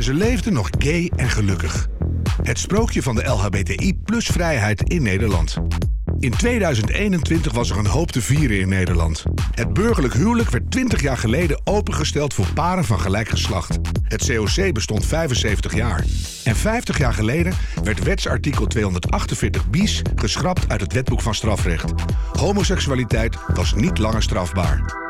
En ze leefden nog gay en gelukkig. Het sprookje van de LHBTI plus vrijheid in Nederland. In 2021 was er een hoop te vieren in Nederland. Het burgerlijk huwelijk werd 20 jaar geleden opengesteld voor paren van gelijk geslacht. Het COC bestond 75 jaar. En 50 jaar geleden werd wetsartikel 248 bis geschrapt uit het wetboek van strafrecht. Homoseksualiteit was niet langer strafbaar.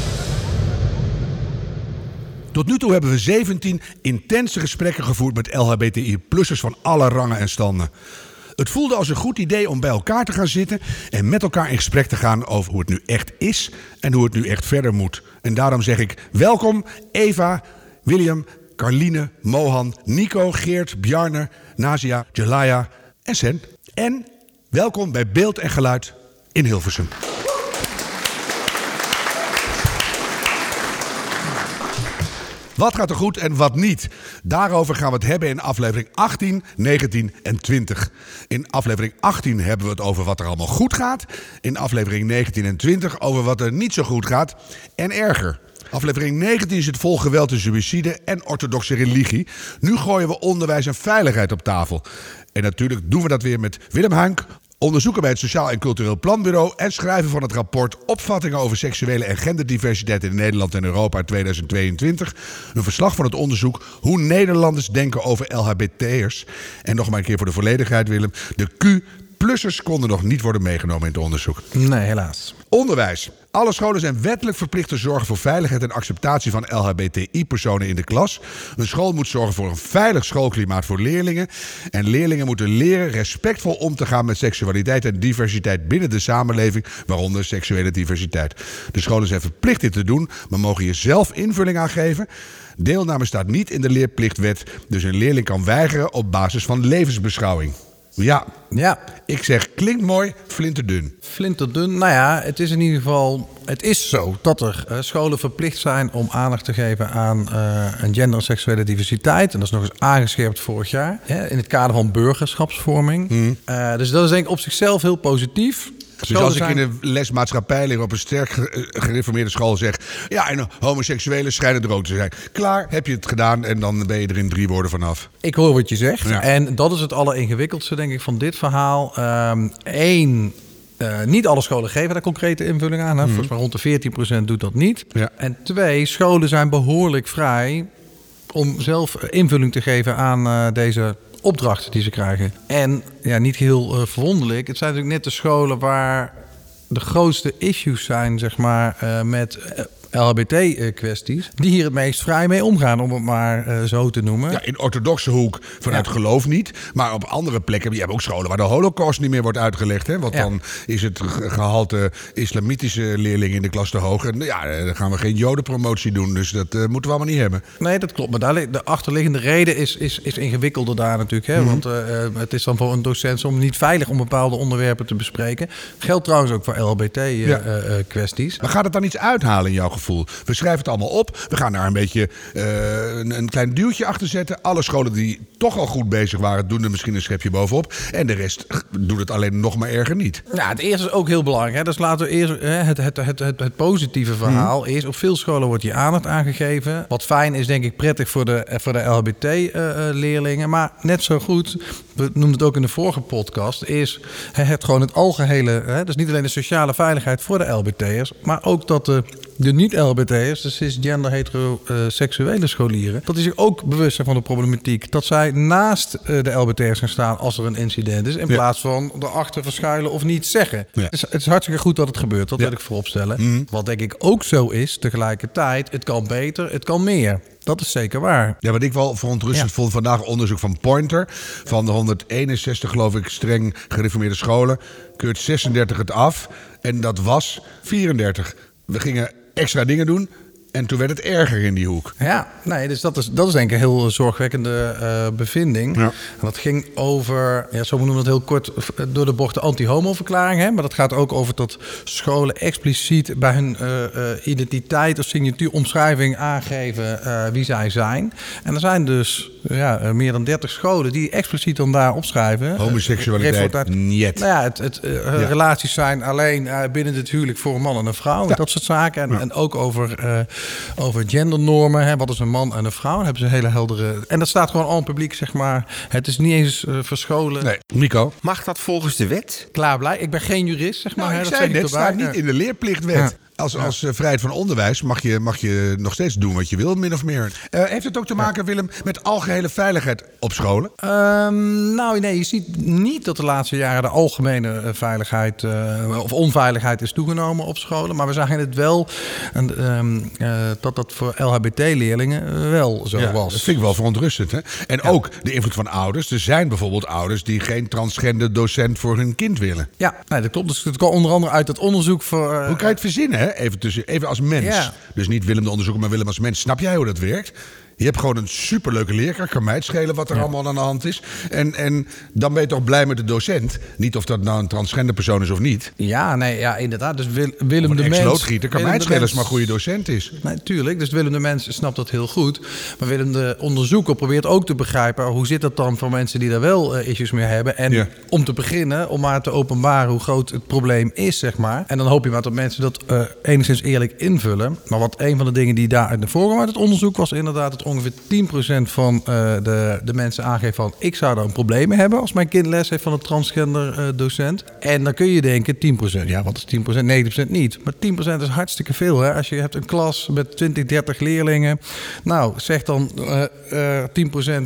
Tot nu toe hebben we 17 intense gesprekken gevoerd met LHBTI-plussers van alle rangen en standen. Het voelde als een goed idee om bij elkaar te gaan zitten en met elkaar in gesprek te gaan over hoe het nu echt is en hoe het nu echt verder moet. En daarom zeg ik welkom Eva, William, Carline, Mohan, Nico, Geert, Bjarne, Nazia, Jelaya en Sen. En welkom bij Beeld en Geluid in Hilversum. Wat gaat er goed en wat niet? Daarover gaan we het hebben in aflevering 18, 19 en 20. In aflevering 18 hebben we het over wat er allemaal goed gaat. In aflevering 19 en 20 over wat er niet zo goed gaat en erger. Aflevering 19 zit vol geweld en suïcide en orthodoxe religie. Nu gooien we onderwijs en veiligheid op tafel. En natuurlijk doen we dat weer met Willem Huink, onderzoeker bij het Sociaal en Cultureel Planbureau en schrijver van het rapport Opvattingen over seksuele en genderdiversiteit in Nederland en Europa uit 2022. Een verslag van het onderzoek hoe Nederlanders denken over LHBT'ers. En nog maar een keer voor de volledigheid, Willem. De Q Plussers konden nog niet worden meegenomen in het onderzoek. Nee, helaas. Onderwijs. Alle scholen zijn wettelijk verplicht te zorgen voor veiligheid en acceptatie van LHBTI-personen in de klas. Een school moet zorgen voor een veilig schoolklimaat voor leerlingen. En leerlingen moeten leren respectvol om te gaan met seksualiteit en diversiteit binnen de samenleving, waaronder seksuele diversiteit. De scholen zijn verplicht dit te doen, maar mogen hier zelf invulling aan geven. Deelname staat niet in de leerplichtwet, dus een leerling kan weigeren op basis van levensbeschouwing. Ja, Ja, ik zeg klinkt mooi, flinterdun. flinterdun. Nou ja, het is in ieder geval... Het is zo dat er eh, scholen verplicht zijn om aandacht te geven aan eh, een gender- en seksuele diversiteit. En dat is nog eens aangescherpt vorig jaar. Hè, in het kader van burgerschapsvorming. Eh, dus dat is denk ik op zichzelf heel positief. Dus als ik in een les maatschappijleer op een sterk eh, gereformeerde school zeg... ja, en homoseksuelen schijnen er ook te zijn. Klaar, heb je het gedaan en dan ben je er in drie woorden vanaf. Ik hoor wat je zegt. Ja. En dat is het alleringewikkeldste, denk ik, van dit verhaal. Eén, niet alle scholen geven daar concrete invulling aan. Hè. Volgens mij rond de 14% doet dat niet. Ja. En twee, scholen zijn behoorlijk vrij om zelf eh, invulling te geven aan eh, deze opdrachten die ze krijgen. En ja, niet heel eh, verwonderlijk. Het zijn natuurlijk net de scholen waar de grootste issues zijn, zeg maar, eh, met LHBT-kwesties. Die hier het meest vrij mee omgaan, om het maar eh, zo te noemen. Ja, in orthodoxe hoek vanuit Ja. geloof niet. Maar op andere plekken, je hebt ook scholen waar de holocaust niet meer wordt uitgelegd. Hè? Want Ja. dan is het ge- gehalte islamitische leerlingen in de klas te hoog. En ja, eh, dan gaan we geen jodenpromotie doen. Dus dat eh, moeten we allemaal niet hebben. Nee, dat klopt. Maar daar, de achterliggende reden is, is, is ingewikkelder daar natuurlijk. Hè? Want eh, eh, het is dan voor een docent soms niet veilig om bepaalde onderwerpen te bespreken. Geldt trouwens ook voor Ja. LHBT-kwesties. Maar gaat het dan iets uithalen in jouw gevoel? We schrijven het allemaal op. We gaan daar een beetje eh, een, een klein duwtje achter zetten. Alle scholen die toch al goed bezig waren, doen er misschien een schepje bovenop. En de rest doet het alleen nog maar erger niet. Ja, het eerste is ook heel belangrijk. Hè? Dus laten we eerst hè, het, het, het, het, het positieve verhaal is. Op veel scholen wordt hier aandacht aangegeven. Wat fijn is, denk ik, prettig voor de, eh, voor de LHBT-leerlingen. maar net zo goed, we noemden het ook in de vorige podcast, is het gewoon het algehele. Hè? Dus niet alleen de sociale veiligheid voor de LHBT'ers, maar ook dat de, de niet-LHBT'ers, de cisgender heteroseksuele scholieren, dat die zich ook bewust zijn van de problematiek. Dat zij naast eh, de LHBT'ers gaan staan als er een incident is, in Ja. plaats van erachter verschuilen of niet zeggen. Ja. Het, is, het is hartstikke goed dat het gebeurt, dat Ja. wil ik vooropstellen. Wat denk ik ook zo is, tegelijkertijd, het kan beter, het kan meer. Dat is zeker waar. Ja, wat ik wel verontrustend Ja. vond vandaag onderzoek van Pointer. Van de 161 geloof ik streng gereformeerde scholen keurt 36 het af. En dat was 34. We gingen extra dingen doen. En toen werd het erger in die hoek. Ja, nee, dus dat is, dat is denk ik een heel zorgwekkende uh, bevinding. Ja. En dat ging over, ja, zo noemen we het heel kort, eh, door de bocht de anti-homo-verklaring. Hè? Maar dat gaat ook over dat scholen expliciet bij hun uh, identiteit of signatuuromschrijving aangeven wie zij zijn. En er zijn dus ja, meer dan 30 scholen die expliciet dan daar opschrijven. Homoseksualiteit, niet. Nou ja, het, het ja. relaties zijn alleen binnen het huwelijk voor een man en een vrouw. Ja. Dat soort zaken. En, en ook over over gendernormen. Hè, wat is een man en een vrouw? Dan hebben ze een hele heldere. En dat staat gewoon al in publiek, zeg maar. Het is niet eens uh, verscholen. Nee, Nico. Mag dat volgens de wet? Klaar blij. Ik ben geen jurist, zeg maar. Nou, hè, ik dat zei zeg net, ik erbij. staat niet in de leerplichtwet. Ja. Als, als uh, vrijheid van onderwijs mag je, mag je nog steeds doen wat je wil, min of meer. Uh, heeft het ook te maken, Willem, met algehele veiligheid op scholen? Um, nou, nee, je ziet niet dat de laatste jaren de algemene veiligheid uh, of onveiligheid is toegenomen op scholen. Maar we zagen het wel en, um, dat dat voor LHBT-leerlingen wel zo ja, was. Dat vind ik wel verontrustend. Hè? En ja. ook de invloed van ouders. Er zijn bijvoorbeeld ouders die geen transgender docent voor hun kind willen. Ja, nee, dat klopt. Dus het kwam onder andere uit het onderzoek voor. Hoe kan je het verzinnen, hè? Even, tussen, even als mens. Ja. Dus niet Willem de onderzoeker, maar Willem als mens. Snap jij hoe dat werkt? Je hebt gewoon een superleuke leerkracht. Kan mij het schelen wat er ja. allemaal aan de hand is. En, en dan ben je toch blij met de docent. Niet of dat nou een transgender persoon is of niet. Ja, nee, ja, inderdaad. Dus Wil, Willem de een Mens... loodgieter kan mij het schelen als maar een goede docent is. Nee, tuurlijk. Dus Willem de Mens snapt dat heel goed. Maar Willem de onderzoeker probeert ook te begrijpen... hoe zit dat dan voor mensen die daar wel uh, issues mee hebben. En ja. om te beginnen, om maar te openbaren hoe groot het probleem is, zeg maar. En dan hoop je maar dat mensen dat uh, enigszins eerlijk invullen. Maar wat een van de dingen die daar uit de voorkwam uit het onderzoek... was inderdaad ongeveer 10% van uh, de, de mensen aangeeft van... ik zou daar een probleem mee hebben als mijn kind les heeft van een transgender uh, docent. En dan kun je denken 10%. Ja, wat is 10%? 90% niet. Maar 10% is hartstikke veel. Hè? Als je hebt een klas met 20, 30 leerlingen. Nou, zeg dan uh,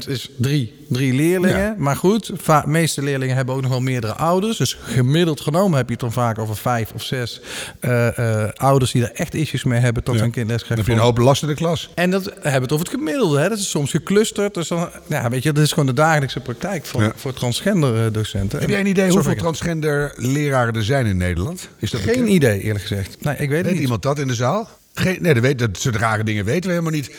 10% is 3 drie leerlingen. Ja. Maar goed, de meeste leerlingen hebben ook nog wel meerdere ouders. Dus gemiddeld genomen heb je het dan vaak over vijf of zes uh, uh, ouders die er echt issues mee hebben tot ja. hun kind les Dan heb je een hoop last in de klas. En dat hebben we het over het gemiddelde. Hè? Dat is soms geclusterd. Dus dan, ja, weet je, dat is gewoon de dagelijkse praktijk voor, ja. voor transgender docenten. Heb jij een idee hoeveel transgender leraren er zijn in Nederland? Is dat Geen bekend? idee, eerlijk gezegd. Nee, ik weet, weet het niet. iemand dat in de zaal? Geen, nee, dat, weet, dat soort rare dingen weten we helemaal niet.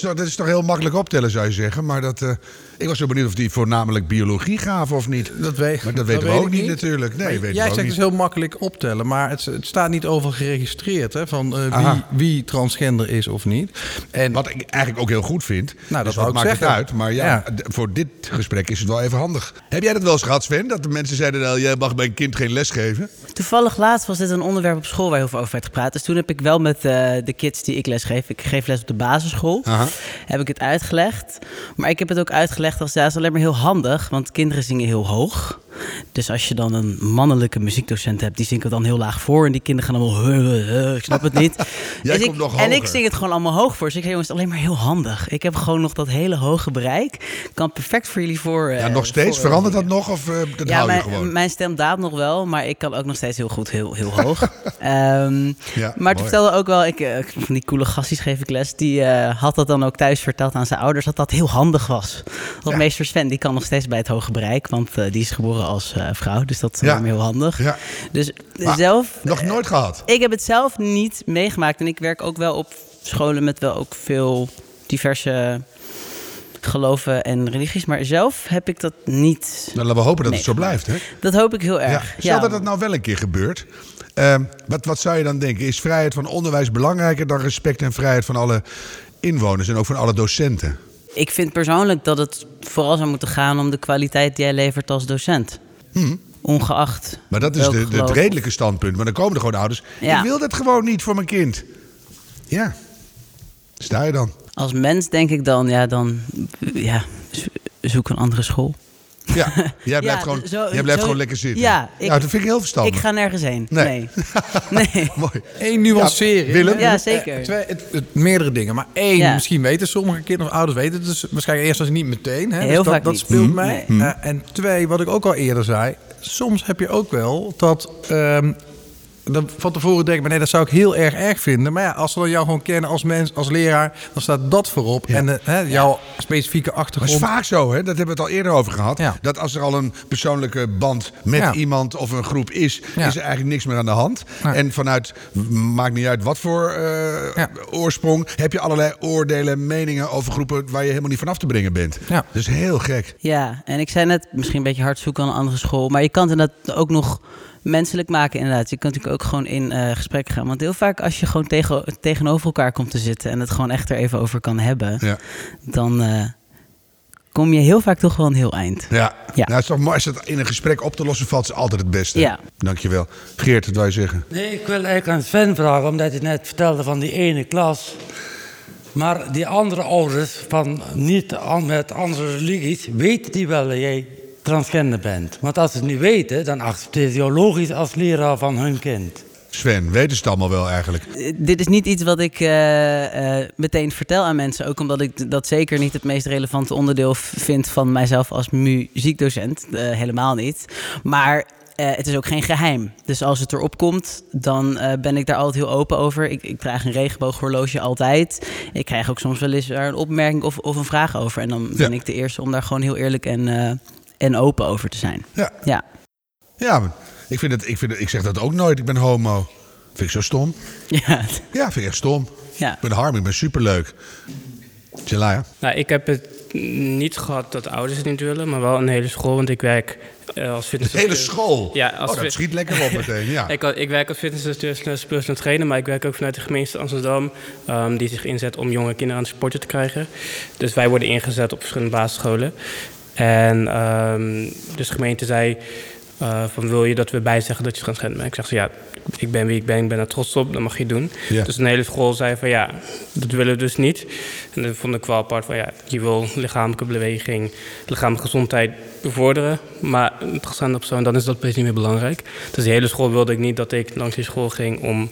Dat is toch heel makkelijk optellen, zou je zeggen. Maar dat, uh, ik was zo benieuwd of die voornamelijk biologie gaven of niet. Dat weet, maar dat weten dat we weet ook niet, natuurlijk. Nee, maar weet jij zegt niet. dus heel makkelijk optellen, maar het, het staat niet over geregistreerd hè, van uh, wie, wie transgender is of niet. En, Wat ik eigenlijk ook heel goed vind. Nou, dat dus wat maakt zeggen. het uit. Maar ja, ja, voor dit gesprek is het wel even handig. Heb jij dat wel eens gehad, Sven? Dat de mensen zeiden, nou, jij mag mijn kind geen les geven? Toevallig laatst was dit een onderwerp op school waar heel veel over werd gepraat. Dus toen heb ik wel met uh, de kids die ik les geef, ik geef les op de basisschool, Aha. heb ik het uitgelegd. Maar ik heb het ook uitgelegd als, dat is alleen maar heel handig, want kinderen zingen heel hoog. Dus als je dan een mannelijke muziekdocent hebt, die zingt het dan heel laag voor. En die kinderen gaan allemaal, huh, huh, ik snap het niet. Jij dus komt ik, nog en ik zing het gewoon allemaal hoog voor. Dus ik zeg, jongens, het is alleen maar heel handig. Ik heb gewoon nog dat hele hoge bereik. Kan perfect voor jullie voor. Ja, eh, nog steeds? voor- Verandert dat nog of dat ja, hou je mijn, gewoon? mijn stem daalt nog wel, maar ik kan ook nog steeds heel goed, heel, heel hoog. Ehm, Ja, maar toen vertelde ook wel, ik, eh, van die coole gastjes geef ik les, die eh, had dat dan ook thuis verteld aan zijn ouders, dat dat heel handig was. Want Ja. meester Sven, die kan nog steeds bij het hoge bereik, want eh, die is geboren als eh, vrouw, dus dat is Ja. heel handig. Ja. Dus Maar zelf... Nog eh, nooit gehad? ik heb het zelf niet meegemaakt en ik werk ook wel op scholen met wel ook veel diverse geloven en religies, maar zelf heb ik dat niet. Nou, laten we hopen dat Nee. het zo blijft, hè? Dat hoop ik heel Ja. erg. Stel dat het nou wel een keer gebeurt. Ehm, wat, wat zou je dan denken? Is vrijheid van onderwijs belangrijker dan respect en vrijheid van alle inwoners en ook van alle docenten? Ik vind persoonlijk dat het vooral zou moeten gaan om de kwaliteit die jij levert als docent. Ongeacht. Hm. Maar dat is de, de, het redelijke standpunt. Maar dan komen er gewoon ouders. Ja. Ik wil dat gewoon niet voor mijn kind. Ja. Sta je dan? Als mens denk ik dan, ja, dan ja, zo- zoek een andere school. Ja, jij blijft, Ja, gewoon, zo- jij blijft zo- gewoon lekker zitten. Ja, ik- nou, dat vind ik heel verstandig. Ik ga nergens heen. Nee. Nee. nee. Mooi. Eén nuancering. Ja, Willem? Ja, zeker. Eh, twee, het, het- meerdere dingen. Maar één, Ja. misschien weten sommige kinderen of ouders weten het dus waarschijnlijk eerst als niet meteen. Hè? Heel dus dat, vaak dat niet. speelt Mhm. mee. Nee. Eh, en twee, wat ik ook al eerder zei. Soms heb je ook wel dat ehm, dan van tevoren denk ik, maar nee, dat zou ik heel erg erg vinden. Maar ja, als ze dan jou gewoon kennen als mens, als leraar, dan staat dat voorop. En eh, hè, jouw specifieke achtergrond. het is vaak zo, hè? dat hebben we het al eerder over gehad. Ja. Dat als er al een persoonlijke band met Ja. iemand of een groep is, Ja. is er eigenlijk niks meer aan de hand. En vanuit, maakt niet uit wat voor eh, Ja. oorsprong, heb je allerlei oordelen, meningen over groepen waar je helemaal niet vanaf te brengen bent. Ja. Dat is heel gek. Ja, en ik zei net, misschien een beetje hard zoeken aan een andere school. Maar je kan het inderdaad ook nog menselijk maken, inderdaad. Je kan natuurlijk ook gewoon in eh, gesprek gaan. Want heel vaak als je gewoon tegen, tegenover elkaar komt te zitten... en het gewoon echt er even over kan hebben... Ja. dan eh, kom je heel vaak toch wel een heel eind. Ja. Ja. Nou, het is toch mooi als het in een gesprek op te lossen valt, is altijd het beste. Ja. Dankjewel. Geert, wat wil je zeggen? Nee, ik wil eigenlijk aan Sven vragen, omdat hij net vertelde van die ene klas. Maar die andere ouders van niet met andere religies, weten die wel dat jij transgender bent? Want als ze het niet weten, dan accepteer je jou logisch als leraar van hun kind. Sven, weten ze het allemaal wel eigenlijk? Eh, Dit is niet iets wat ik eh, eh, meteen vertel aan mensen. Ook omdat ik dat zeker niet het meest relevante onderdeel vind van mijzelf als muziekdocent. Eh, helemaal niet. Maar eh, het is ook geen geheim. Dus als het erop komt, dan eh, ben ik daar altijd heel open over. Ik, ik draag een regenbooghorloge altijd. Ik krijg ook soms wel eens daar een opmerking of, of een vraag over. En dan ben Ja. ik de eerste om daar gewoon heel eerlijk en, eh, en open over te zijn. Ja. Ja. Ja, ik, vind het, ik, vind het, ik zeg dat ook nooit, ik ben homo. Vind ik zo stom. Ja. Ja, vind ik echt stom. ja. Ik ben Harm, ik ben superleuk. Jelaya? Nou, ik heb het niet gehad dat ouders het niet willen, maar wel een hele school, want ik werk eh, als De fitness. hele school? Ja, als oh, dat fit- schiet lekker op meteen, ja. Ik, ik werk als fitness personal trainer, maar ik werk ook vanuit de gemeente Amsterdam, ehm, die zich inzet om jonge kinderen aan het sporten te krijgen. Dus wij worden ingezet op verschillende basisscholen. En ehm, dus de gemeente zei eh, van wil je dat we bijzeggen dat je transgender bent? Ik zeg ze ja, ik ben wie ik ben, ik ben er trots op, dat mag je doen. Ja. Dus een hele school zei van ja, dat willen we dus niet. En dat vond ik wel apart van ja, je wil lichamelijke beweging, lichamelijke gezondheid bevorderen. Maar het transgender persoon, dan is dat opeens niet meer belangrijk. Dus die hele school wilde ik niet dat ik langs die school ging om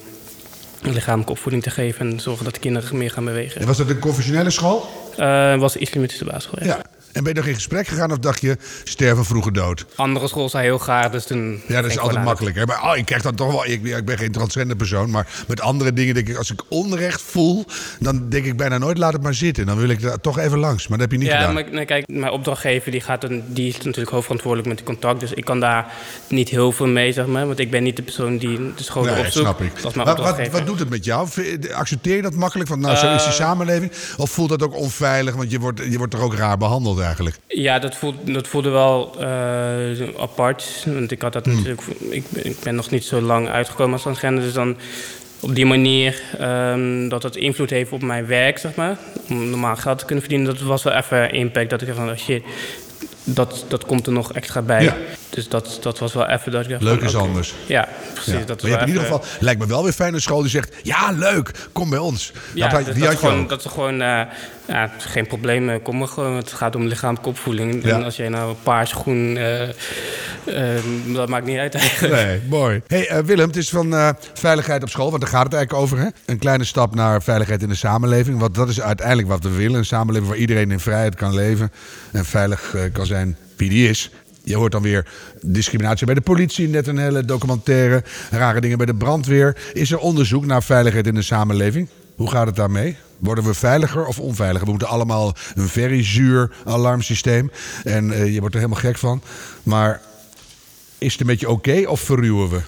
lichamelijke opvoeding te geven en zorgen dat de kinderen meer gaan bewegen. En was dat een confessionele school? Eh, was een islamitische basisschool. ja. Ja. En ben je nog in gesprek gegaan of dacht je, sterven vroeger dood? Andere school zei heel graag, dus toen... Ja, dat is altijd makkelijk. Hè? Maar oh, ik krijg dan toch wel. Ik, ik ben geen transgender persoon, maar met andere dingen denk ik, als ik onrecht voel, dan denk ik bijna nooit, laat het maar zitten. Dan wil ik daar toch even langs. Maar dat heb je niet Ja, gedaan. maar nee, kijk, mijn opdrachtgever die gaat die is natuurlijk hoofdverantwoordelijk met die contact. Dus ik kan daar niet heel veel mee, zeg maar. Want ik ben niet de persoon die de school Nee, opzoekt. snap ik. Dat is mijn Wat, wat, doet het met jou? Accepteer je dat makkelijk? Van, nou, zo is die Eh. samenleving. Of voelt dat ook onveilig? Want je wordt, je wordt toch ook raar behandeld eigenlijk? Ja, dat, voelt, dat voelde wel eh, apart. Want ik had dat Hmm. natuurlijk. Ik, ben- ik ben nog niet zo lang uitgekomen als transgender. Dus dan op die manier ehm, dat het invloed heeft op mijn werk, zeg maar. Om normaal geld te kunnen verdienen. Dat was wel even impact. Dat ik dacht van, oh shit, dat, dat komt er nog extra bij. Ja. Dus dat, dat was wel even dat ik dacht Leuk van, is anders. Ja, precies. Ja. Dat maar is je hebt in ieder geval, lijkt me wel weer fijn een school die zegt: Ja, leuk, kom bij ons. Ja, dat, die dat, had gewoon, dat is gewoon ja, geen probleem. eh, Kom maar gewoon. Het gaat om lichamelijke opvoeding. Ja. En als jij nou paars, groen, eh, dat maakt niet uit eigenlijk. Nee, mooi. Hey, Willem, het is van veiligheid op school, want daar gaat het eigenlijk over. Hè? Een kleine stap naar veiligheid in de samenleving. Want dat is uiteindelijk wat we willen. Een samenleving waar iedereen in vrijheid kan leven. En veilig kan zijn wie die is. Je hoort dan weer discriminatie bij de politie, net een hele documentaire. Rare dingen bij de brandweer. Is er onderzoek naar veiligheid in de samenleving? Hoe gaat het daarmee? Worden we veiliger of onveiliger? We moeten allemaal een very zuur alarmsysteem. En eh, je wordt er helemaal gek van. Maar is het een beetje oké of verruwen we?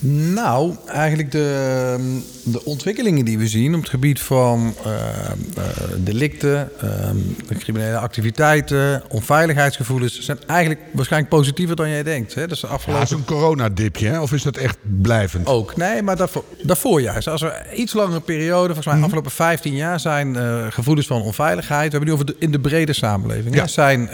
Nou, eigenlijk de, de ontwikkelingen die we zien op het gebied van eh, eh, delicten, eh, criminele activiteiten, onveiligheidsgevoelens, zijn eigenlijk waarschijnlijk positiever dan jij denkt. Hè? Dus de Ja, afgelopen zo'n coronadipje, hè? of is dat echt blijvend? ook. Nee, maar daarvoor, daarvoor juist. Als we iets langere periode, volgens Mhm. mij afgelopen 15 jaar, zijn eh, gevoelens van onveiligheid. We hebben het nu over de, in de brede samenleving. Ja. Hè, zijn,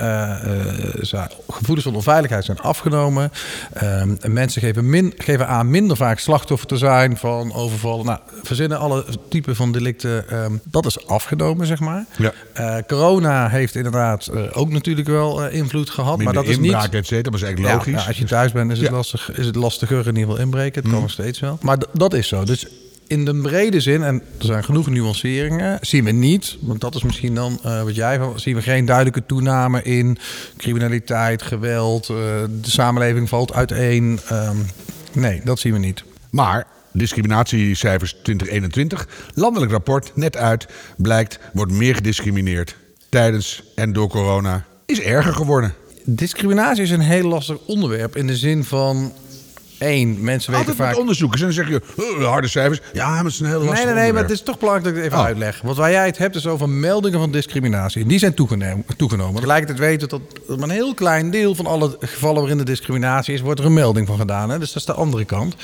zijn gevoelens van onveiligheid zijn afgenomen. Ehm, en mensen geven, min, geven aan minder vaak slachtoffer te zijn van overvallen. Nou, verzinnen alle typen van delicten. ehm, dat is afgenomen, zeg maar. Ja. Eh, corona heeft inderdaad eh, ook natuurlijk wel eh, invloed gehad. Minder maar dat is niet. et cetera, maar is eigenlijk logisch. ja, als je thuis bent is het, Ja. lastig, is het lastiger in ieder geval inbreken. Het kan nog steeds wel. Maar dat is zo. Dus in de brede zin, en er zijn genoeg nuanceringen, zien we niet, want dat is misschien dan wat jij van, zien we geen duidelijke toename in criminaliteit, geweld. de samenleving valt uiteen. Ehm, nee, dat zien we niet. Maar discriminatiecijfers 2021. Landelijk rapport, net uit. Blijkt, wordt meer gediscrimineerd. Tijdens en door corona. Is erger geworden. Discriminatie is een heel lastig onderwerp in de zin van... één, mensen weten Altijd vaak... met onderzoekers. En dan zeg je, "Oh, harde cijfers. Ja, maar het is een heel lastig Nee, nee, nee, maar het is toch belangrijk dat ik het even Oh. uitleg. Want waar jij het hebt is over meldingen van discriminatie. En die zijn toegenomen. toegenomen. Tegelijkertijd weten we dat dat maar een heel klein deel van alle gevallen waarin er discriminatie is, wordt er een melding van gedaan. Hè? Dus dat is de andere kant.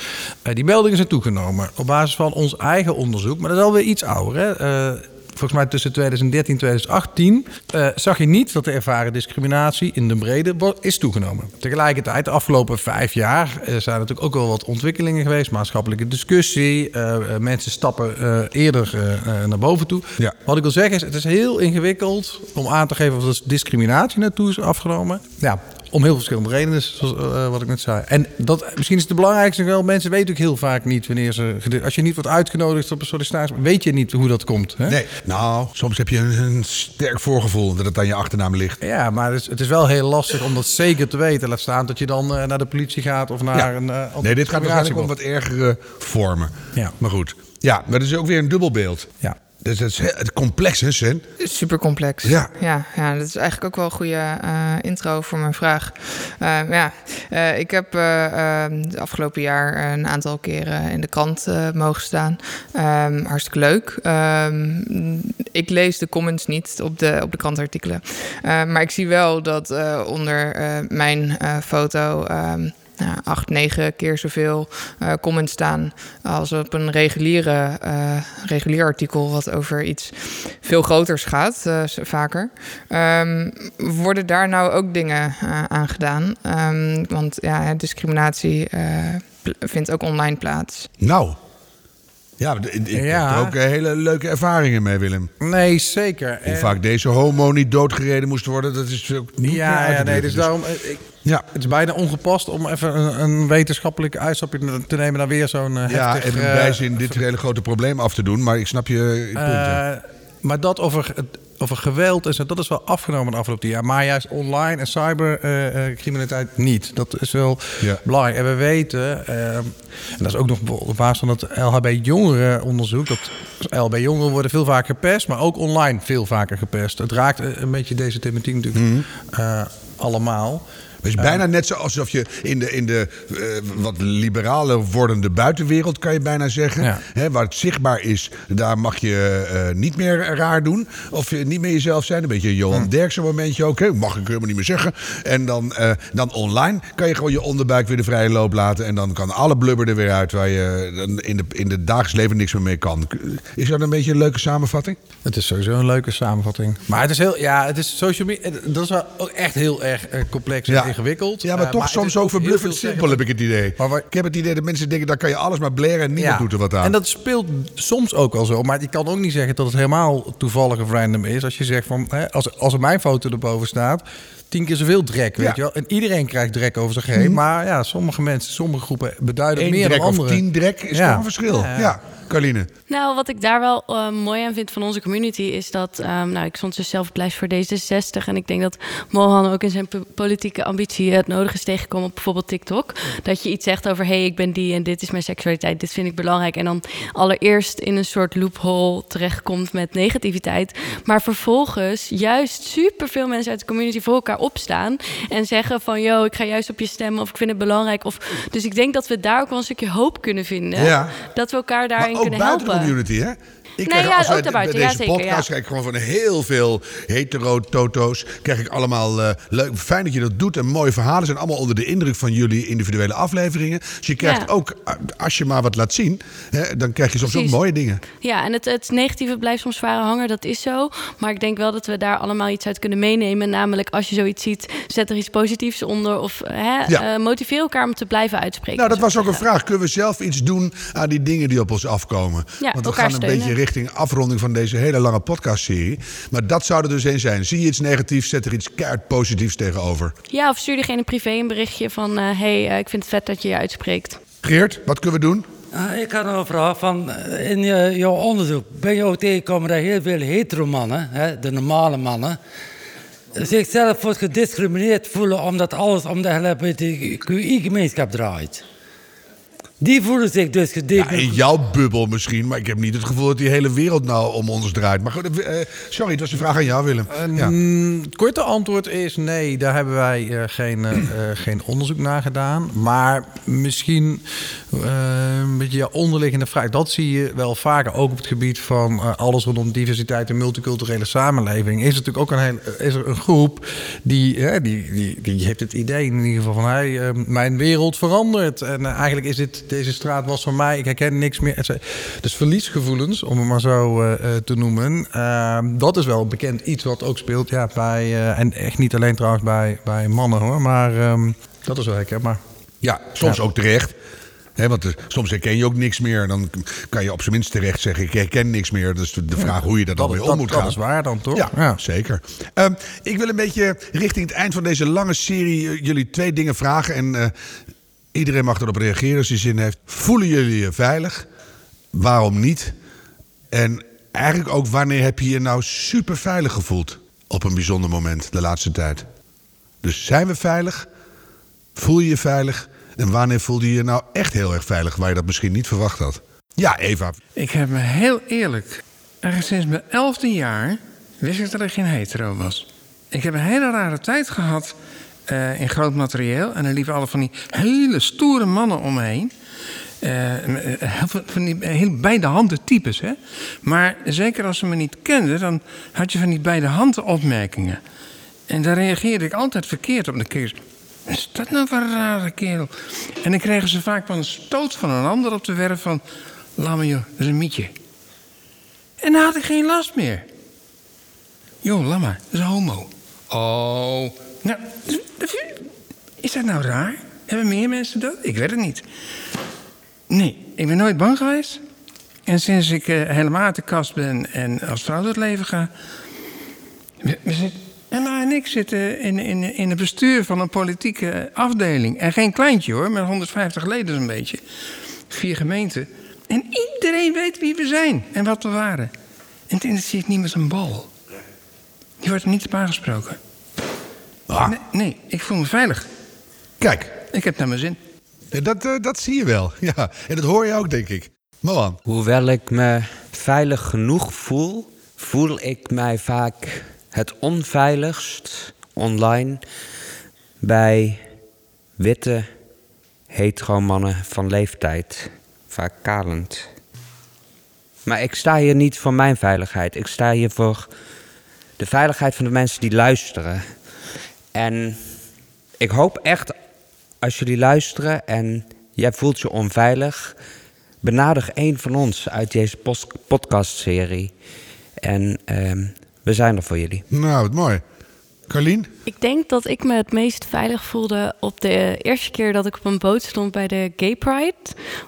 Eh, die meldingen zijn toegenomen op basis van ons eigen onderzoek. Maar dat is alweer iets ouder. Hè? Eh, Volgens mij tussen 2013 en 2018 eh, zag je niet dat de ervaren discriminatie in de brede is toegenomen. Tegelijkertijd, de afgelopen vijf jaar eh, zijn natuurlijk ook wel wat ontwikkelingen geweest. Maatschappelijke discussie. eh, mensen stappen eerder naar boven toe. Ja. Wat ik wil zeggen is, het is heel ingewikkeld om aan te geven of er discriminatie naartoe is afgenomen. Ja, om heel verschillende redenen, zoals eh, wat ik net zei. En dat, misschien is het belangrijkste wel, mensen weten ook heel vaak niet wanneer ze... Als je niet wordt uitgenodigd op een sollicitatie, weet je niet hoe dat komt. Hè? Nee, nou, soms heb je een, een sterk voorgevoel dat het aan je achternaam ligt. Ja, maar het is, het is wel heel lastig om dat zeker te weten. Laat staan dat je dan eh, naar de politie gaat of naar Ja. een... eh, Nee, dit gaat waarschijnlijk om wat ergere vormen. Ja. Maar goed. Ja, maar dat is ook weer een dubbelbeeld. Ja. Dus dat is het complex, hè, Sen? Super complex. Ja. Ja, ja, dat is eigenlijk ook wel een goede eh, intro voor mijn vraag. Eh, ja, eh, ik heb eh, eh, het afgelopen jaar een aantal keren in de krant mogen staan. Ehm, hartstikke leuk. Ehm, ik lees de comments niet op de, op de krantartikelen. Maar ik zie wel dat onder mijn foto. ehm, acht, negen keer zoveel eh, comments staan als op een reguliere, eh, regulier artikel wat over iets veel groters gaat, eh, vaker. Ehm, worden daar nou ook dingen aan gedaan? Ehm, want ja, discriminatie vindt ook online plaats. Nou. Ja, ik heb Ja. er ook eh, hele leuke ervaringen mee, Willem. Nee, zeker. Hoe Eh, vaak deze homo niet doodgereden moest worden, dat is ook niet Ja, ja nee, drukken. dus daarom... eh, Ik, Ja, Het is bijna ongepast om even een, een wetenschappelijke uitstapje te nemen naar weer zo'n ja heftig... en in eh, bijzin dit hele grote probleem af te doen. Maar ik snap je, je punt. hè. eh, maar dat over, het- over geweld en zo, dat is wel afgenomen de afgelopen jaar. Maar juist online en cybercriminaliteit niet. Dat is wel Ja. belangrijk. En we weten, eh, en dat is ook nog op basis van het LHB-jongerenonderzoek... dat LHB-jongeren worden veel vaker gepest, maar ook online veel vaker gepest. Het raakt eh, een beetje deze thematiek natuurlijk Mhm. eh, allemaal. Het is bijna net zo alsof je in de, in de eh, wat liberaler wordende buitenwereld, kan je bijna zeggen. Ja. Hè, waar het zichtbaar is, daar mag je eh, niet meer raar doen. Of je niet meer jezelf zijn. Een beetje Johan Hm. Derksen momentje ook. Hè, mag ik helemaal niet meer zeggen. En dan, eh, dan online kan je gewoon je onderbuik weer de vrije loop laten. En dan kan alle blubber er weer uit waar je in de, in de dagelijks leven niks meer mee kan. Is dat een beetje een leuke samenvatting? Het is sowieso een leuke samenvatting. Maar het is heel, ja, het is social media. Dat is wel ook echt heel erg complex Ja. Ingewikkeld. Ja, maar Eh, toch soms ook verbluffend simpel, heb ik het idee. Maar waar- Ik heb het idee dat mensen denken, daar kan je alles maar blaren en niemand doet er wat aan. En dat speelt soms ook wel zo. Maar je kan ook niet zeggen dat het helemaal toevallig of random is. Als je zegt van, hè, als, als er mijn foto erboven staat, tien keer zoveel drek, weet Ja. je wel. En iedereen krijgt drek over zich heen. Maar ja, sommige mensen, sommige groepen beduiden Eén meer drek dan of anderen. tien drek is Ja. toch een verschil. Ja. Carline. Nou, wat ik daar wel eh, mooi aan vind van onze community is dat, ehm, nou, ik stond dus zelf op lijst voor D66 en ik denk dat Mohan ook in zijn po- politieke ambitie het nodig is tegengekomen op bijvoorbeeld TikTok. Dat je iets zegt over, hé, hey, ik ben die en dit is mijn seksualiteit, dit vind ik belangrijk. En dan allereerst in een soort loophole terechtkomt met negativiteit, maar vervolgens juist superveel mensen uit de community voor elkaar opstaan en zeggen van, yo, ik ga juist op je stemmen of ik vind het belangrijk. Of, dus ik denk dat we daar ook wel een stukje hoop kunnen vinden. Ja. Dat we elkaar daarin ook buiten helpen. de community, hè? Ik Nee, ja, als ook daarbuiten, bij ja, deze podcast krijg ik gewoon van heel veel hetero-toto's. Krijg ik allemaal eh, leuk. Fijn dat je dat doet en mooie verhalen zijn allemaal onder de indruk van jullie individuele afleveringen. Dus je krijgt ook, eh, als je maar wat laat zien, hè, dan krijg je soms Precies. ook mooie dingen. Ja, en het, het negatieve blijft soms zware hangen, dat is zo. Maar ik denk wel dat we daar allemaal iets uit kunnen meenemen. Namelijk, als je zoiets ziet, zet er iets positiefs onder. Of hè, eh, motiveer elkaar om te blijven uitspreken. Nou, dat was ook een vraag. Kunnen we zelf iets doen aan die dingen die op ons afkomen? Ja, Want we gaan een beetje richting afronding van deze hele lange podcastserie. Maar dat zou er dus een zijn. Zie je iets negatiefs, zet er iets keihard positiefs tegenover. Ja, of stuur diegene privé een berichtje van... hé, hey, eh, ik vind het vet dat je je uitspreekt. Geert, wat kunnen we doen? Ah, ik had nog een vraag van, eh, in je, jouw onderzoek ben je ook tegengekomen dat heel veel hetero-mannen, hè, de normale mannen, zichzelf wordt gediscrimineerd voelen omdat alles om de LHBTQI-gemeenschap draait? Die voelen zich dus Ja, gedekt. in jouw bubbel misschien, maar ik heb niet het gevoel dat die hele wereld nou om ons draait. Maar goed, eh, sorry, het was een vraag aan jou, Willem. Ja. Het korte antwoord is nee, daar hebben wij eh, geen, eh, geen onderzoek naar gedaan. Maar misschien een beetje je onderliggende vraag. Dat zie je wel vaker, ook op het gebied van alles rondom diversiteit en multiculturele samenleving. Is er natuurlijk ook een, heel, is er een groep die, die, die, die heeft het idee in ieder geval van... Hey, mijn wereld verandert. En eigenlijk is dit, deze straat was van mij, ik herken niks meer. Dus verliesgevoelens, om het maar zo eh, eh, te noemen. eh, dat is wel bekend iets wat ook speelt ja, bij... eh, en echt niet alleen trouwens bij, bij mannen hoor, maar ehm, dat is wel herkenbaar. Ja, soms Ja. ook terecht. Want soms herken je ook niks meer. Dan kan je op zijn minst terecht zeggen: Ik herken niks meer. Dus de vraag hoe je daar dan Dat, mee om dat, moet dat gaan. is waar dan toch? Ja, zeker. Ehm, ik wil een beetje richting het eind van deze lange serie jullie twee dingen vragen. En iedereen mag erop reageren als hij zin heeft. Voelen jullie je veilig? Waarom niet? En eigenlijk ook wanneer heb je je nou super veilig gevoeld op een bijzonder moment de laatste tijd? Dus zijn we veilig? Voel je je veilig? En wanneer voelde je je nou echt heel erg veilig waar je dat misschien niet verwacht had? Ja, Eva. Ik heb me heel eerlijk, eigenlijk sinds mijn elfde jaar wist ik dat ik geen hetero was. Ik heb een hele rare tijd gehad eh, in groot materieel. En er liepen alle van die hele stoere mannen om me heen. Heel veel van die heel beide handen types, hè. Maar zeker als ze me niet kenden, dan had je van die beide handen opmerkingen. En daar reageerde ik altijd verkeerd op. Dan keer is dat nou een rare kerel? En dan kregen ze vaak wel een stoot van een ander op de werf van... Joh, dat is een mietje. En dan had ik geen last meer. Joh, laat maar, dat is een homo. Oh, nou, is dat nou raar? Hebben meer mensen dat? Ik weet het niet. Nee, ik ben nooit bang geweest. En sinds ik eh, helemaal uit de kast ben en als vrouw door het leven ga... We, Emma en ik zitten in, in, in het bestuur van een politieke afdeling. En geen kleintje hoor, met 150 leden zo'n beetje. Vier gemeenten. En iedereen weet wie we zijn en wat we waren. En het interesseert niemand een bal. Je wordt er niet op aangesproken. Ah, Nee, nee, ik voel me veilig. Kijk, Ik heb naar mijn zin. dat, eh, dat zie je wel. Ja, en dat hoor je ook, denk ik. Moan. Hoewel ik me veilig genoeg voel, voel ik mij vaak het onveiligst online bij witte hetero-mannen van leeftijd, vaak kalend. Maar ik sta hier niet voor mijn veiligheid. Ik sta hier voor de veiligheid van de mensen die luisteren. En ik hoop echt, als jullie luisteren en jij voelt je onveilig, benadig één van ons uit deze podcastserie. En ehm, we zijn er voor jullie. Nou, wat mooi. Carlien? Ik denk dat ik me het meest veilig voelde op de eerste keer dat ik op een boot stond bij de Gay Pride.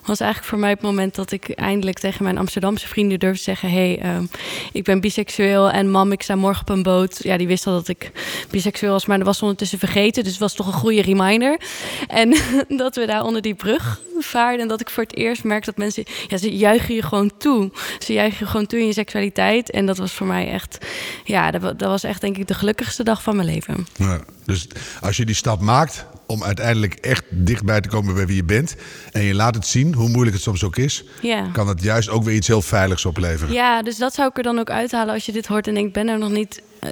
Was eigenlijk voor mij het moment dat ik eindelijk tegen mijn Amsterdamse vrienden durfde zeggen: Hé, hey, ehm, ik ben biseksueel en mam, ik sta morgen op een boot. Ja, die wist al dat ik biseksueel was, maar dat was ondertussen vergeten. Dus het was toch een goede reminder. En dat we daar onder die brug vaarden en dat ik voor het eerst merkte dat mensen, ja, ze juichen je gewoon toe. Ze juichen je gewoon toe in je seksualiteit. En dat was voor mij echt, ja, dat was echt denk ik de gelukkigste dag van mijn leven. Ja, dus als je die stap maakt om uiteindelijk echt dichtbij te komen bij wie je bent... en je laat het zien, hoe moeilijk het soms ook is... Ja. kan dat juist ook weer iets heel veiligs opleveren. Ja, dus dat zou ik er dan ook uithalen als je dit hoort en denkt, ben er nog niet. Eh,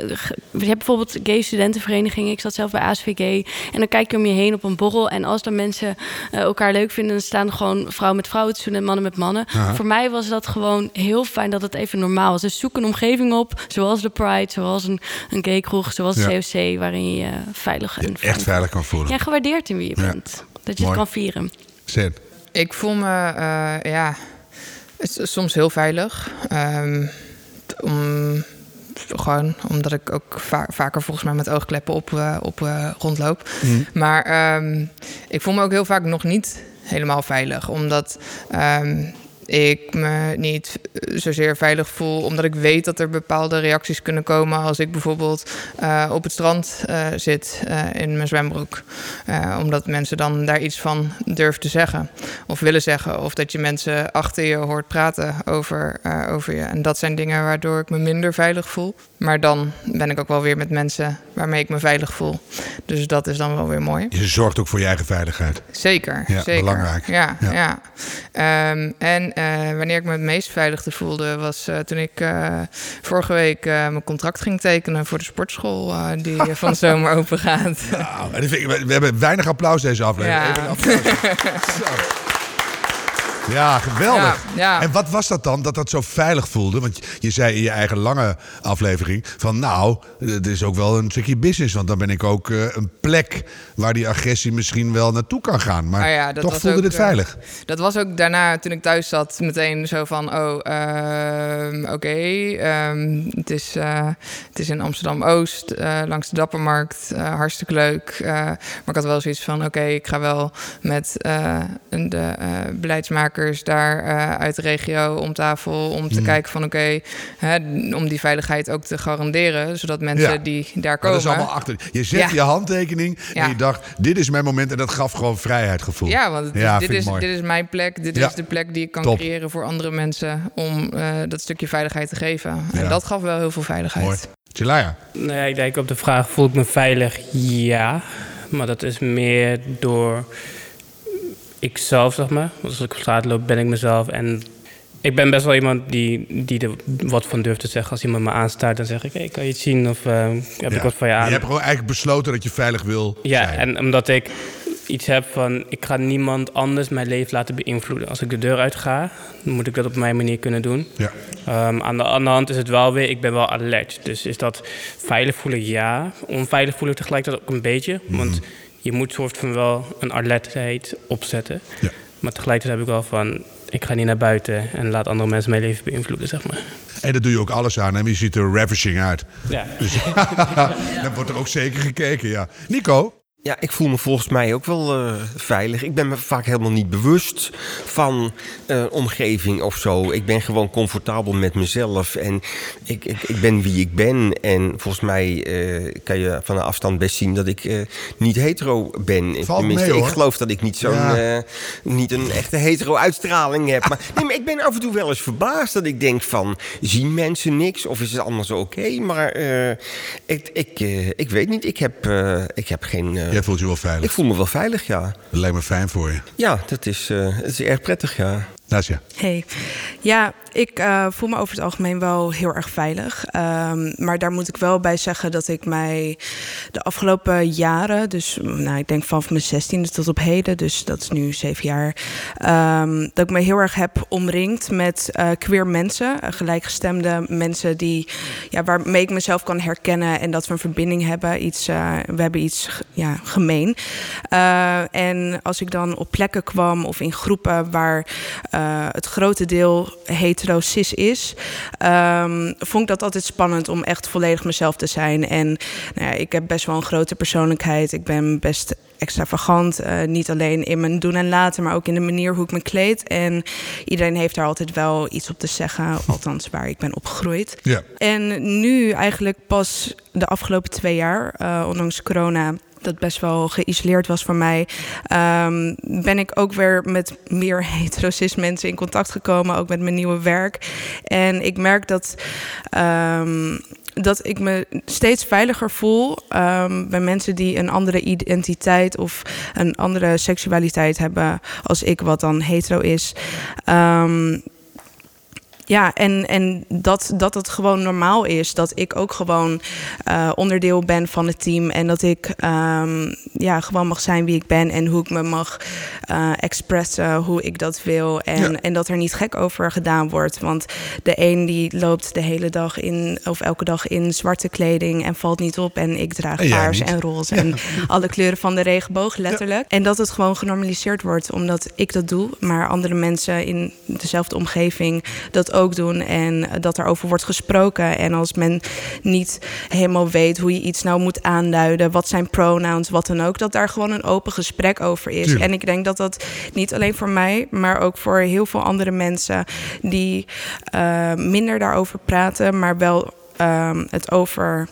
Je hebt bijvoorbeeld gay studentenverenigingen. Ik zat zelf bij ASVG. En dan kijk je om je heen op een borrel. En als dan mensen eh, elkaar leuk vinden, dan staan er gewoon vrouwen met vrouwen te zoenen en mannen met mannen. Voor mij was dat gewoon heel fijn dat het even normaal was. Dus zoek een omgeving op, zoals de Pride, zoals een, een gay kroeg, zoals Ja. de COC, waarin je je veilig en Je echt veilig kan voelen. Ja, gewaardeerd in wie je Ja. bent. Dat je Mooi. het kan vieren. Zen. Ik voel me eh, ja, soms heel veilig. Ehm, om, gewoon omdat ik ook va- vaker volgens mij met oogkleppen op, eh, op eh, rondloop. Maar ehm, ik voel me ook heel vaak nog niet helemaal veilig. Omdat ehm, ik me niet zozeer veilig voel, omdat ik weet dat er bepaalde reacties kunnen komen als ik bijvoorbeeld uh, op het strand uh, zit uh, in mijn zwembroek. omdat mensen dan daar iets van durven te zeggen of willen zeggen. Of dat je mensen achter je hoort praten over, over je. En dat zijn dingen waardoor ik me minder veilig voel. Maar dan ben ik ook wel weer met mensen waarmee ik me veilig voel. Dus dat is dan wel weer mooi. Je zorgt ook voor je eigen veiligheid. Zeker, ja, zeker. belangrijk. Ja, ja. ja. Um, en uh, wanneer ik me het meest veilig voelde... was uh, toen ik uh, vorige week mijn contract ging tekenen... voor de sportschool die van de zomer open gaat. Nou, we hebben weinig applaus deze aflevering. Ja. Even applaus. Ja, geweldig. Ja, En wat was dat dan, dat dat zo veilig voelde? Want je zei in je eigen lange aflevering van... nou, het is ook wel een stukje business. Want dan ben ik ook uh, een plek waar die agressie misschien wel naartoe kan gaan. Maar ja, toch voelde ook, dit veilig. Uh, dat was ook daarna, toen ik thuis zat, meteen zo van... oh, uh, oké, okay, um, het, is, het is in Amsterdam-Oost, langs de Dappermarkt. hartstikke leuk. maar ik had wel zoiets van, oké, okay, ik ga wel met de beleidsmaker daar uh, uit de regio om tafel om te mm. kijken van oké, okay, om die veiligheid ook te garanderen, zodat mensen ja. die daar komen. Maar dat is allemaal achter. Je zet ja. je handtekening ja. en je dacht, dit is mijn moment en dat gaf gewoon vrijheidsgevoel. Ja, want is, dit, is, dit is mijn plek, dit is de plek die ik kan Top. creëren voor andere mensen om uh, dat stukje veiligheid te geven. En dat gaf wel heel veel veiligheid. Mooi. Chilaya. Nee, ik denk op de vraag, voel ik me veilig? Ja. Maar dat is meer door ikzelf, zeg maar. Als ik op straat loop, ben ik mezelf. En ik ben best wel iemand die, die er wat van durft te zeggen. Als iemand me aanstaat, dan zeg ik: hey, kan je het zien? Of uh, heb ja. ik wat van je aan? Je hebt gewoon eigenlijk besloten dat je veilig wil. Ja, zijn. en omdat ik iets heb van: ik ga niemand anders mijn leven laten beïnvloeden. Als ik de deur uit ga, dan moet ik dat op mijn manier kunnen doen. Ja. Um, aan de andere hand is het wel weer: ik ben wel alert. Dus is dat veilig voelen? Ja. Onveilig voelen tegelijkertijd ook een beetje. Mm. Want je moet soort van wel een alertheid opzetten. Ja. Maar tegelijkertijd heb ik wel van, ik ga niet naar buiten en laat andere mensen mijn leven beïnvloeden, zeg maar. En daar doe je ook alles aan en je ziet er ravishing uit. Ja. Dus dan wordt er ook zeker gekeken, ja. Nico? Ja, ik voel me volgens mij ook wel uh, veilig. Ik ben me vaak helemaal niet bewust van uh, omgeving of zo. Ik ben gewoon comfortabel met mezelf en ik, ik, ik ben wie ik ben. En volgens mij uh, kan je van een afstand best zien dat ik niet hetero ben. Valt Tenminste, mee, ik geloof dat ik niet zo'n ja. niet een echte hetero uitstraling heb. Maar, nee, maar ik ben af en toe wel eens verbaasd dat ik denk van zien mensen niks of is het allemaal zo oké? Okay? Maar ik, ik, ik weet niet. Ik heb, ik heb geen Jij voelt je wel veilig? Ik voel me wel veilig, ja. Dat lijkt me fijn voor je. Ja, dat is, uh, dat is erg prettig, ja. Nasja. Hey. Ja, ik uh, voel me over het algemeen wel heel erg veilig. Um, maar daar moet ik wel bij zeggen dat ik mij de afgelopen jaren, dus nou, ik denk vanaf mijn zestiende tot op heden, dus dat is nu zeven jaar, um, dat ik me heel erg heb omringd met uh, queer mensen, uh, gelijkgestemde mensen die, ja, waarmee ik mezelf kan herkennen en dat we een verbinding hebben. Iets, we hebben iets ja, gemeen. en als ik dan op plekken kwam of in groepen waar het grote deel hetero cis is, um, vond ik dat altijd spannend om echt volledig mezelf te zijn. En nou ja, ik heb best wel een grote persoonlijkheid. Ik ben best extravagant. Uh, niet alleen in mijn doen en laten, maar ook in de manier hoe ik me kleed. En iedereen heeft daar altijd wel iets op te zeggen, althans waar ik ben opgegroeid. Ja. En nu eigenlijk pas de afgelopen twee jaar, uh, ondanks corona dat best wel geïsoleerd was voor mij, um, ben ik ook weer met meer heterosis mensen in contact gekomen, ook met mijn nieuwe werk. En ik merk dat. Um, dat ik me steeds veiliger voel um, bij mensen die een andere identiteit of een andere seksualiteit hebben als ik, wat dan hetero is. Ja, en, en dat, dat het gewoon normaal is. Dat ik ook gewoon uh, onderdeel ben van het team. En dat ik um, ja, gewoon mag zijn wie ik ben. En hoe ik me mag uh, expressen, hoe ik dat wil. En, ja. en dat er niet gek over gedaan wordt. Want de een die loopt de hele dag in, of elke dag in zwarte kleding en valt niet op. En ik draag en paars en roze. Ja. En alle kleuren van de regenboog, letterlijk. Ja. En dat het gewoon genormaliseerd wordt omdat ik dat doe. Maar andere mensen in dezelfde omgeving dat ook ook doen en dat erover wordt gesproken. En als men niet helemaal weet hoe je iets nou moet aanduiden, wat zijn pronouns, wat dan ook, dat daar gewoon een open gesprek over is. Tuurlijk. En ik denk dat dat niet alleen voor mij, maar ook voor heel veel andere mensen die eh, minder daarover praten, maar wel ehm, het over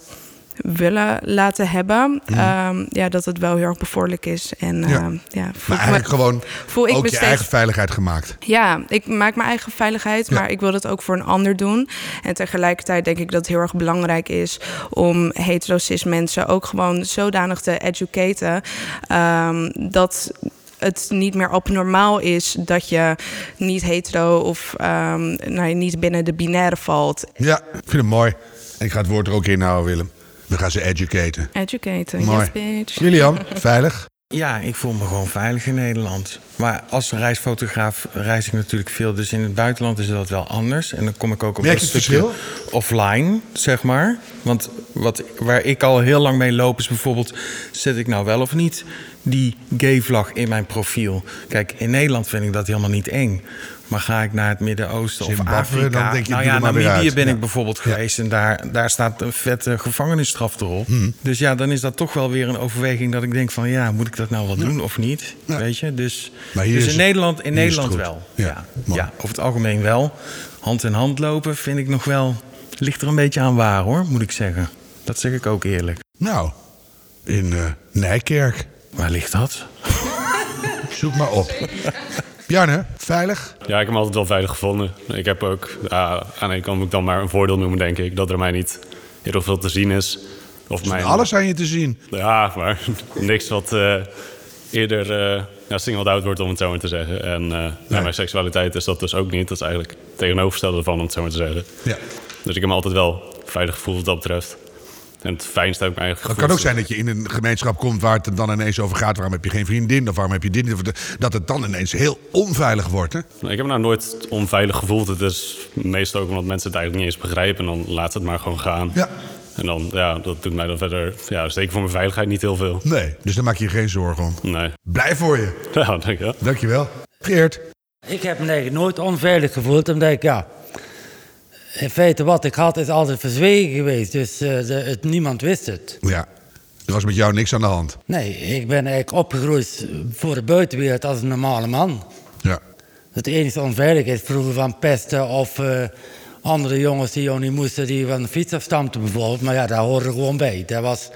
willen laten hebben. Mhm. Ehm, ja, dat het wel heel erg bevorderlijk is. En Ja. ehm, ja, Maar me- eigenlijk gewoon voel ik ook je steeds- eigen veiligheid gemaakt. ja, ik maak mijn eigen veiligheid, Ja. maar ik wil dat ook voor een ander doen. En tegelijkertijd denk ik dat het heel erg belangrijk is om hetero-cis mensen ook gewoon zodanig te educaten ehm, dat het niet meer abnormaal is dat je niet hetero of ehm, nou, niet binnen de binaire valt. Ja, ik vind het mooi. Ik ga het woord er ook in houden, Willem. We gaan ze educaten. Educaten, Mooi. yes bitch. Julian, veilig? Ja, ik voel me gewoon veilig in Nederland. Maar als reisfotograaf reis ik natuurlijk veel. Dus in het buitenland is dat wel anders. En dan kom ik ook op Merk een stukje offline, zeg maar. Want wat, waar ik al heel lang mee loop is bijvoorbeeld... zet ik nou wel of niet die gay-vlag in mijn profiel? Kijk, in Nederland vind ik dat helemaal niet eng. Maar ga ik naar het Midden-Oosten of Afrika... dan denk je, nou ja, maar weer Namibië ben Ja. ik bijvoorbeeld geweest... en daar, daar staat een vette gevangenisstraf erop. Hmm. Dus ja, dan is dat toch wel weer een overweging dat ik denk van... ja, moet ik dat nou wel doen of niet? Weet je, dus, Maar hier dus in het- Nederland, in Nederland wel. Ja, Ja, ja, over het algemeen wel. Hand in hand lopen vind ik nog wel... ligt er een beetje aan waar, hoor, moet ik zeggen. Dat zeg ik ook eerlijk. Nou, in eh, Nijkerk. Waar ligt dat? Zoek maar op. Bjarne, veilig? Ja, ik heb me altijd wel veilig gevonden. Ik heb ook, ja, aan de ene kant moet ik dan maar een voordeel noemen, denk ik. Dat er mij niet heel veel te zien is. Of mijn, Alles aan je te zien. Ja, maar niks wat eh, eerder eh ja, singled out wordt, om het zo maar te zeggen. En eh, ja, mijn seksualiteit is dat dus ook niet. Dat is eigenlijk het tegenovergestelde van, om het zo maar te zeggen. Ja. Dus ik heb me altijd wel veilig gevoeld wat dat betreft. En het fijnste heb ik me eigenlijk Het kan ook zijn dat je in een gemeenschap komt waar het dan ineens over gaat. Waarom heb je geen vriendin? Of waarom heb je dit niet? Of Dat het dan ineens heel onveilig wordt. Hè? Ik heb me nou nooit onveilig gevoeld. Het is meestal ook omdat mensen het eigenlijk niet eens begrijpen. En dan laat het maar gewoon gaan. Ja. En dan, ja, dat doet mij dan verder, ja, zeker voor mijn veiligheid niet heel veel. Nee, dus daar maak je je geen zorgen om. Nee. Blij voor je. Ja, dank je. Dankjewel. Geert. Ik heb me eigenlijk nooit onveilig gevoeld, omdat ik, ja... In feite, wat ik had, is altijd verzwegen geweest. Dus eh, de, het, niemand wist het. Ja, er was met jou niks aan de hand. Nee, ik ben eigenlijk opgegroeid voor de buitenwereld als een normale man. Ja. Het enige onveiligheid vroeger van pesten of eh, andere jongens die jou niet moesten, die van de fiets afstampten bijvoorbeeld. Maar ja, daar hoorde gewoon bij. Dat, was,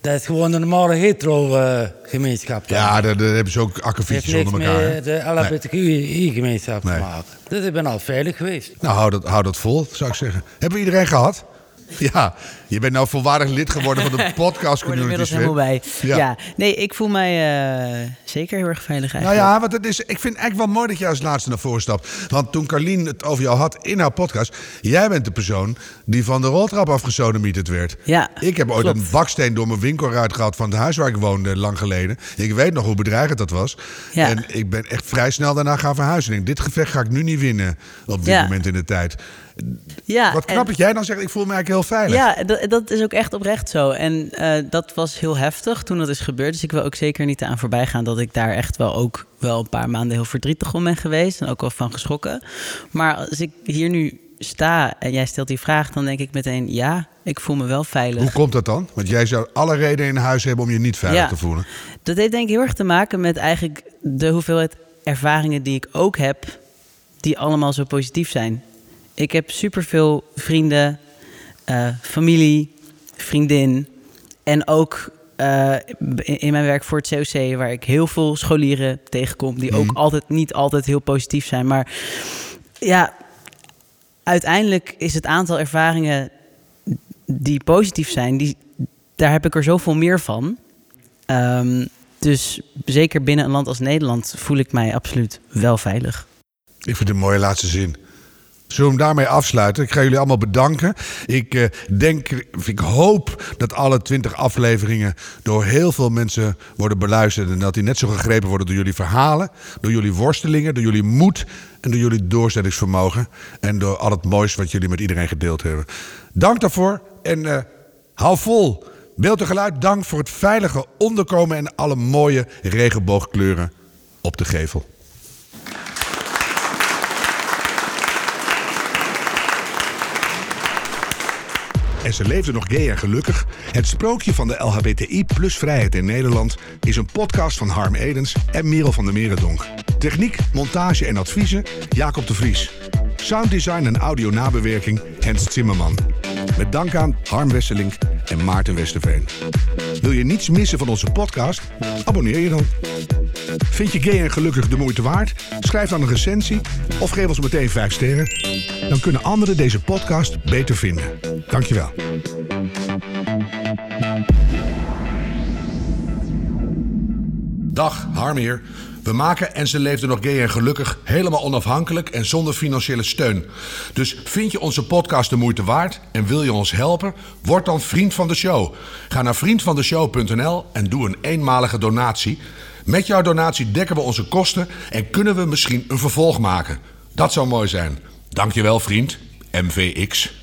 dat is gewoon een normale hetero-gemeenschap. Ja, daar, daar hebben ze ook heeft akkefietjes niks onder elkaar. hè? met de LHBTQI-gemeenschap Nee. te maken. Dus ik ben al veilig geweest. Nou, hou dat, hou dat vol, zou ik zeggen. Hebben we iedereen gehad? Ja, je bent nou volwaardig lid geworden van de podcast Ik er community. inmiddels helemaal bij. Ja. Ja. nee, ik voel mij eh, zeker heel erg veilig Nou eigenlijk. ja, want het is, ik vind het eigenlijk wel mooi dat jij als laatste naar voren stapt. Want toen Carlien het over jou had in haar podcast... jij bent de persoon die van de roltrap afgesodemieterd werd. Ja, Ik heb ooit klopt. een baksteen door mijn winkelruit gehad... van het huis waar ik woonde, lang geleden. Ik weet nog hoe bedreigend dat was. Ja. En ik ben echt vrij snel daarna gaan verhuizen. Ik denk, dit gevecht ga ik nu niet winnen op dit Ja. moment in de tijd. Ja, Wat knap dat jij dan zegt, ik voel me eigenlijk heel veilig. Ja, dat, dat is ook echt oprecht zo. En eh, dat was heel heftig toen dat is gebeurd. Dus ik wil ook zeker niet aan voorbij gaan dat ik daar echt wel ook wel een paar maanden heel verdrietig om ben geweest. En ook wel van geschrokken. Maar als ik hier nu sta en jij stelt die vraag, dan denk ik meteen ja, ik voel me wel veilig. Hoe komt dat dan? Want jij zou alle redenen in huis hebben om je niet veilig Ja. te voelen. Dat heeft denk ik heel erg te maken met eigenlijk de hoeveelheid ervaringen die ik ook heb, die allemaal zo positief zijn. Ik heb superveel vrienden, eh, familie, vriendin en ook eh, in mijn werk voor het COC, waar ik heel veel scholieren tegenkom, die ook Mhm. altijd niet altijd heel positief zijn. Maar ja, uiteindelijk is het aantal ervaringen die positief zijn, die, daar heb ik er zoveel meer van. Ehm, dus zeker binnen een land als Nederland voel ik mij absoluut wel veilig. Ik vind het een mooie laatste zin. Zullen we hem daarmee afsluiten? Ik ga jullie allemaal bedanken. Ik eh, denk, ik hoop dat alle twintig afleveringen door heel veel mensen worden beluisterd. En dat die net zo gegrepen worden door jullie verhalen, door jullie worstelingen, door jullie moed en door jullie doorzettingsvermogen. En door al het moois wat jullie met iedereen gedeeld hebben. Dank daarvoor en eh, hou vol. Beeld en geluid, dank voor het veilige onderkomen en alle mooie regenboogkleuren op de gevel. En ze leefde nog gay en gelukkig. Het sprookje van de LHBTI plus vrijheid in Nederland is een podcast van Harm Edens en Merel van der Merendonk. Techniek, montage en adviezen Jacob de Vries. Sounddesign en audio nabewerking Hens Zimmerman. Met dank aan Harm Wesselink en Maarten Westerveen. Wil je niets missen van onze podcast? Abonneer je dan. Vind je gay en gelukkig de moeite waard? Schrijf dan een recensie of geef ons meteen 5 sterren. Dan kunnen anderen deze podcast beter vinden. Dankjewel. Dag, Harm hier. We maken En ze leefde nog gay en gelukkig helemaal onafhankelijk en zonder financiële steun. Dus vind je onze podcast de moeite waard en wil je ons helpen? Word dan vriend van de show. Ga naar vriendvandeshow.nl en doe een eenmalige donatie. Met jouw donatie dekken we onze kosten en kunnen we misschien een vervolg maken. Dat zou mooi zijn. Dankjewel vriend, MVX.